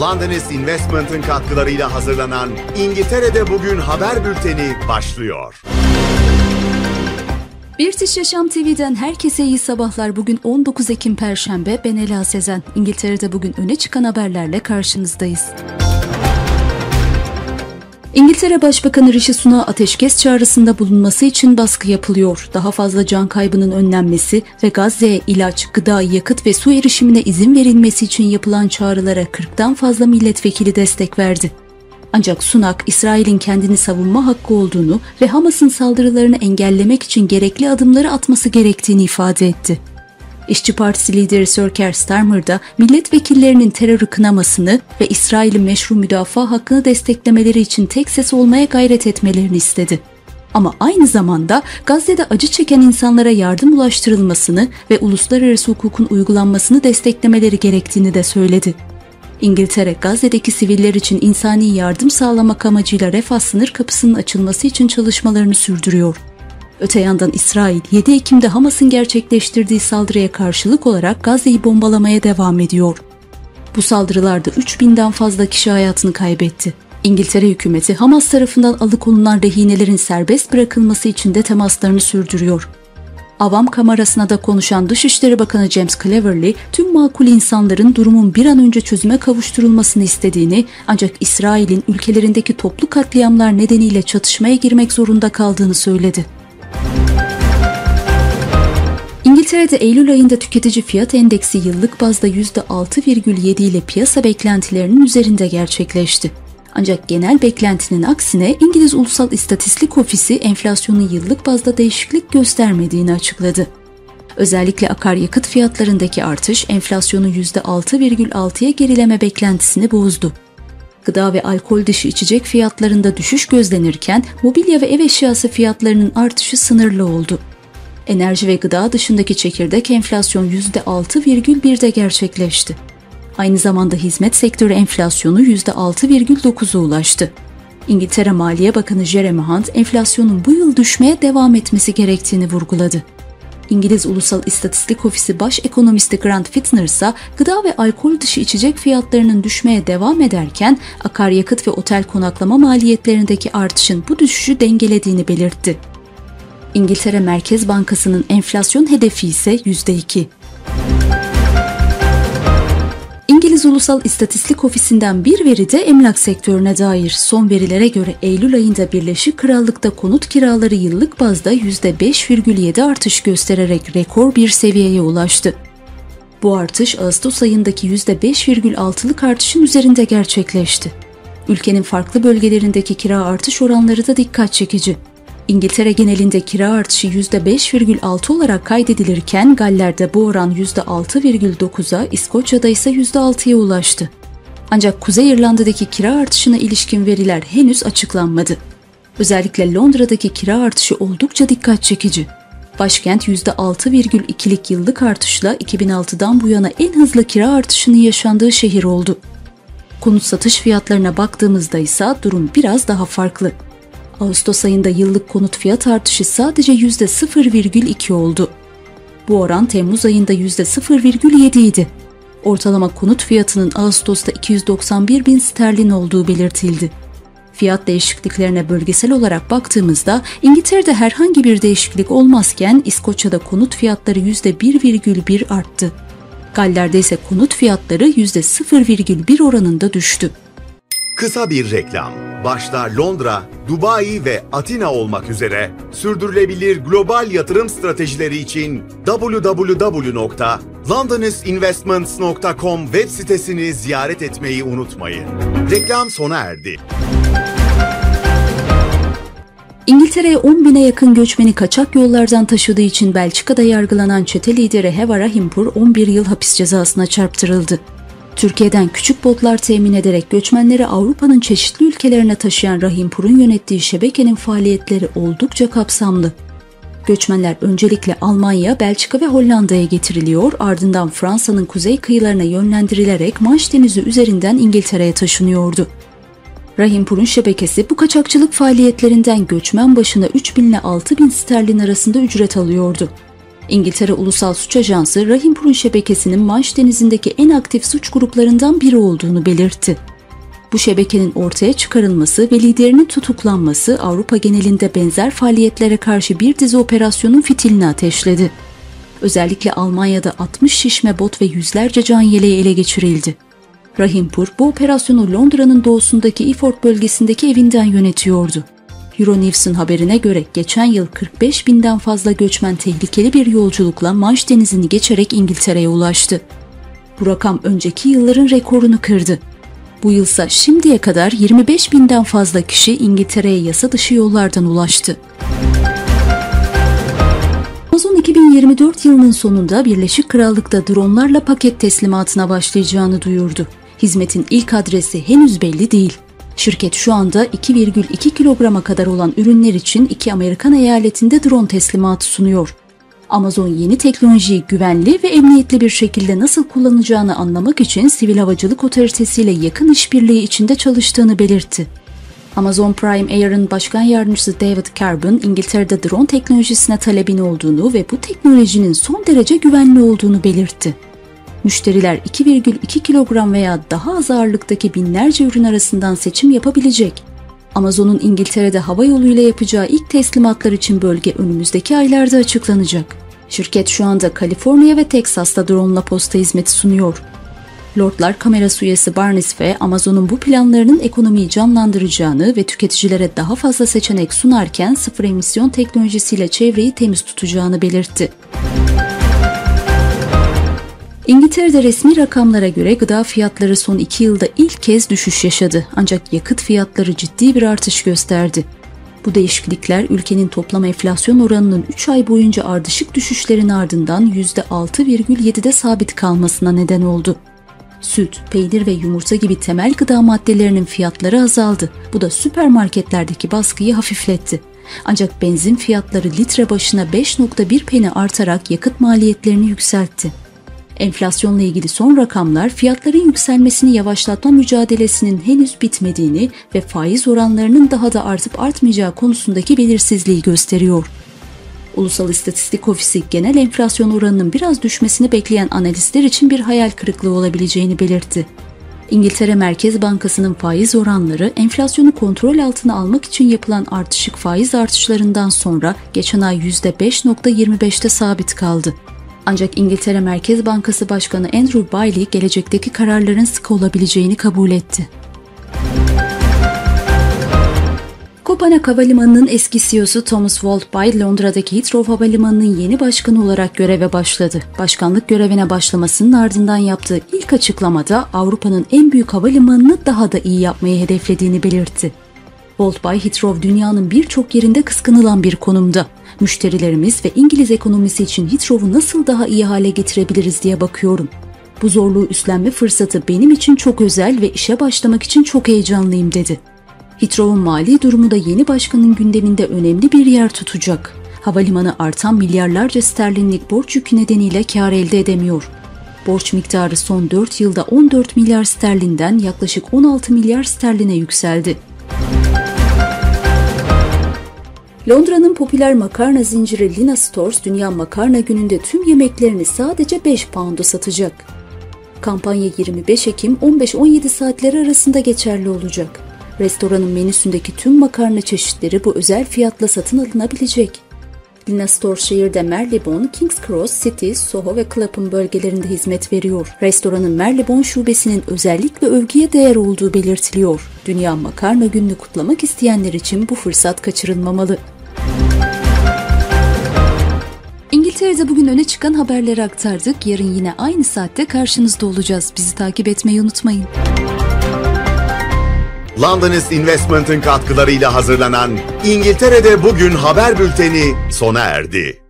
Londonist Investment'ın katkılarıyla hazırlanan İngiltere'de Bugün Haber Bülteni başlıyor. British Yaşam TV'den herkese iyi sabahlar. Bugün 19 Ekim Perşembe. Ben Ela Sezen. İngiltere'de bugün öne çıkan haberlerle karşınızdayız. İngiltere Başbakanı Rishi Sunak'a ateşkes çağrısında bulunması için baskı yapılıyor. Daha fazla can kaybının önlenmesi ve Gazze'ye ilaç, gıda, yakıt ve su erişimine izin verilmesi için yapılan çağrılara 40'tan fazla milletvekili destek verdi. Ancak Sunak, İsrail'in kendini savunma hakkı olduğunu ve Hamas'ın saldırılarını engellemek için gerekli adımları atması gerektiğini ifade etti. İşçi Partisi lideri Sir Keir Starmer da milletvekillerinin terörü kınamasını ve İsrail'in meşru müdafaa hakkını desteklemeleri için tek ses olmaya gayret etmelerini istedi. Ama aynı zamanda Gazze'de acı çeken insanlara yardım ulaştırılmasını ve uluslararası hukukun uygulanmasını desteklemeleri gerektiğini de söyledi. İngiltere, Gazze'deki siviller için insani yardım sağlamak amacıyla refah sınır kapısının açılması için çalışmalarını sürdürüyor. Öte yandan İsrail 7 Ekim'de Hamas'ın gerçekleştirdiği saldırıya karşılık olarak Gazze'yi bombalamaya devam ediyor. Bu saldırılarda 3000'den fazla kişi hayatını kaybetti. İngiltere hükümeti Hamas tarafından alıkonulan rehinelerin serbest bırakılması için de temaslarını sürdürüyor. Avam kamerasına da konuşan Dışişleri Bakanı James Cleverly, tüm makul insanların durumun bir an önce çözüme kavuşturulmasını istediğini ancak İsrail'in ülkelerindeki toplu katliamlar nedeniyle çatışmaya girmek zorunda kaldığını söyledi. İngiltere'de Eylül ayında tüketici fiyat endeksi yıllık bazda %6,7 ile piyasa beklentilerinin üzerinde gerçekleşti. Ancak genel beklentinin aksine İngiliz Ulusal İstatistik Ofisi enflasyonun yıllık bazda değişiklik göstermediğini açıkladı. Özellikle akaryakıt fiyatlarındaki artış enflasyonun %6,6'ya gerileme beklentisini bozdu. Gıda ve alkol dışı içecek fiyatlarında düşüş gözlenirken mobilya ve ev eşyası fiyatlarının artışı sınırlı oldu. Enerji ve gıda dışındaki çekirdek enflasyon %6,1'de gerçekleşti. Aynı zamanda hizmet sektörü enflasyonu %6,9'a ulaştı. İngiltere Maliye Bakanı Jeremy Hunt enflasyonun bu yıl düşmeye devam etmesi gerektiğini vurguladı. İngiliz Ulusal İstatistik Ofisi Baş Ekonomisti Grant Fitzner ise gıda ve alkol dışı içecek fiyatlarının düşmeye devam ederken akaryakıt ve otel konaklama maliyetlerindeki artışın bu düşüşü dengelediğini belirtti. İngiltere Merkez Bankası'nın enflasyon hedefi ise %2. İngiliz Ulusal İstatistik Ofisi'nden bir veri de emlak sektörüne dair. Son verilere göre Eylül ayında Birleşik Krallık'ta konut kiraları yıllık bazda %5,7 artış göstererek rekor bir seviyeye ulaştı. Bu artış Ağustos ayındaki %5,6'lık artışın üzerinde gerçekleşti. Ülkenin farklı bölgelerindeki kira artış oranları da dikkat çekici. İngiltere genelinde kira artışı %5,6 olarak kaydedilirken Galler'de bu oran %6,9'a, İskoçya'da ise %6'ya ulaştı. Ancak Kuzey İrlanda'daki kira artışına ilişkin veriler henüz açıklanmadı. Özellikle Londra'daki kira artışı oldukça dikkat çekici. Başkent %6,2'lik yıllık artışla 2006'dan bu yana en hızlı kira artışının yaşandığı şehir oldu. Konut satış fiyatlarına baktığımızda ise durum biraz daha farklı. Ağustos ayında yıllık konut fiyat artışı sadece %0,2 oldu. Bu oran Temmuz ayında %0,7 idi. Ortalama konut fiyatının Ağustos'ta 291 bin sterlin olduğu belirtildi. Fiyat değişikliklerine bölgesel olarak baktığımızda İngiltere'de herhangi bir değişiklik olmazken İskoçya'da konut fiyatları %1,1 arttı. Galler'de ise konut fiyatları %0,1 oranında düştü. Kısa bir reklam. Başta Londra, Dubai ve Atina olmak üzere sürdürülebilir global yatırım stratejileri için www.londonistinvestments.com web sitesini ziyaret etmeyi unutmayın. Reklam sona erdi. İngiltere'ye 10 bine yakın göçmeni kaçak yollardan taşıdığı için Belçika'da yargılanan çete lideri Heva Rahimpur 11 yıl hapis cezasına çarptırıldı. Türkiye'den küçük botlar temin ederek göçmenleri Avrupa'nın çeşitli ülkelerine taşıyan Rahimpur'un yönettiği şebekenin faaliyetleri oldukça kapsamlı. Göçmenler öncelikle Almanya, Belçika ve Hollanda'ya getiriliyor, ardından Fransa'nın kuzey kıyılarına yönlendirilerek Manş Denizi üzerinden İngiltere'ye taşınıyordu. Rahimpur'un şebekesi bu kaçakçılık faaliyetlerinden göçmen başına 3 bin ile 6 bin sterlin arasında ücret alıyordu. İngiltere Ulusal Suç Ajansı Rahimpur'un şebekesinin Manş Denizi'ndeki en aktif suç gruplarından biri olduğunu belirtti. Bu şebekenin ortaya çıkarılması ve liderinin tutuklanması Avrupa genelinde benzer faaliyetlere karşı bir dizi operasyonun fitilini ateşledi. Özellikle Almanya'da 60 şişme bot ve yüzlerce can yeleği ele geçirildi. Rahimpur bu operasyonu Londra'nın doğusundaki Iford bölgesindeki evinden yönetiyordu. Euronews'un haberine göre geçen yıl 45 binden fazla göçmen tehlikeli bir yolculukla Manş Denizi'ni geçerek İngiltere'ye ulaştı. Bu rakam önceki yılların rekorunu kırdı. Bu yılsa şimdiye kadar 25 binden fazla kişi İngiltere'ye yasa dışı yollardan ulaştı. Amazon 2024 yılının sonunda Birleşik Krallık'ta dronlarla paket teslimatına başlayacağını duyurdu. Hizmetin ilk adresi henüz belli değil. Şirket şu anda 2,2 kilograma kadar olan ürünler için iki Amerikan eyaletinde drone teslimatı sunuyor. Amazon yeni teknolojiyi güvenli ve emniyetli bir şekilde nasıl kullanacağını anlamak için Sivil Havacılık Otoritesi ile yakın işbirliği içinde çalıştığını belirtti. Amazon Prime Air'ın başkan yardımcısı David Carbon, İngiltere'de drone teknolojisine talebin olduğunu ve bu teknolojinin son derece güvenli olduğunu belirtti. Müşteriler 2,2 kilogram veya daha az ağırlıktaki binlerce ürün arasından seçim yapabilecek. Amazon'un İngiltere'de hava yoluyla yapacağı ilk teslimatlar için bölge önümüzdeki aylarda açıklanacak. Şirket şu anda Kaliforniya ve Teksas'ta drone'la posta hizmeti sunuyor. Lordlar Kamerası üyesi Barnes ve Amazon'un bu planlarının ekonomiyi canlandıracağını ve tüketicilere daha fazla seçenek sunarken sıfır emisyon teknolojisiyle çevreyi temiz tutacağını belirtti. İngiltere'de resmi rakamlara göre gıda fiyatları son iki yılda ilk kez düşüş yaşadı ancak yakıt fiyatları ciddi bir artış gösterdi. Bu değişiklikler ülkenin toplam enflasyon oranının 3 ay boyunca ardışık düşüşlerin ardından %6,7'de sabit kalmasına neden oldu. Süt, peynir ve yumurta gibi temel gıda maddelerinin fiyatları azaldı. Bu da süpermarketlerdeki baskıyı hafifletti. Ancak benzin fiyatları litre başına 5.1 peni artarak yakıt maliyetlerini yükseltti. Enflasyonla ilgili son rakamlar fiyatların yükselmesini yavaşlatma mücadelesinin henüz bitmediğini ve faiz oranlarının daha da artıp artmayacağı konusundaki belirsizliği gösteriyor. Ulusal İstatistik Ofisi genel enflasyon oranının biraz düşmesini bekleyen analistler için bir hayal kırıklığı olabileceğini belirtti. İngiltere Merkez Bankası'nın faiz oranları enflasyonu kontrol altına almak için yapılan artışık faiz artışlarından sonra geçen ay %5.25'te sabit kaldı. Ancak İngiltere Merkez Bankası Başkanı Andrew Bailey gelecekteki kararların sıkı olabileceğini kabul etti. Kopanak Havalimanı'nın eski CEO'su Thomas Waltby, Londra'daki Heathrow Havalimanı'nın yeni başkanı olarak göreve başladı. Başkanlık görevine başlamasının ardından yaptığı ilk açıklamada Avrupa'nın en büyük havalimanını daha da iyi yapmayı hedeflediğini belirtti. Waltby, Heathrow dünyanın birçok yerinde kıskanılan bir konumda. Müşterilerimiz ve İngiliz ekonomisi için Heathrow'u nasıl daha iyi hale getirebiliriz diye bakıyorum. Bu zorluğu üstlenme fırsatı benim için çok özel ve işe başlamak için çok heyecanlıyım dedi. Heathrow'un mali durumu da yeni başkanın gündeminde önemli bir yer tutacak. Havalimanı artan milyarlarca sterlinlik borç yükü nedeniyle kar elde edemiyor. Borç miktarı son 4 yılda 14 milyar sterlinden yaklaşık 16 milyar sterline yükseldi. Londra'nın popüler makarna zinciri Lina Stores Dünya Makarna Günü'nde tüm yemeklerini sadece 5 pound'a satacak. Kampanya 25 Ekim 15-17 saatleri arasında geçerli olacak. Restoranın menüsündeki tüm makarna çeşitleri bu özel fiyatla satın alınabilecek. Lina Store şehirde Marylebone, King's Cross, City, Soho ve Clapham bölgelerinde hizmet veriyor. Restoranın Marylebone şubesinin özellikle övgüye değer olduğu belirtiliyor. Dünya Makarna Günü'nü kutlamak isteyenler için bu fırsat kaçırılmamalı. İngiltere'de bugün öne çıkan haberleri aktardık. Yarın yine aynı saatte karşınızda olacağız. Bizi takip etmeyi unutmayın. Londonist Investment'ın katkılarıyla hazırlanan İngiltere'de Bugün haber bülteni sona erdi.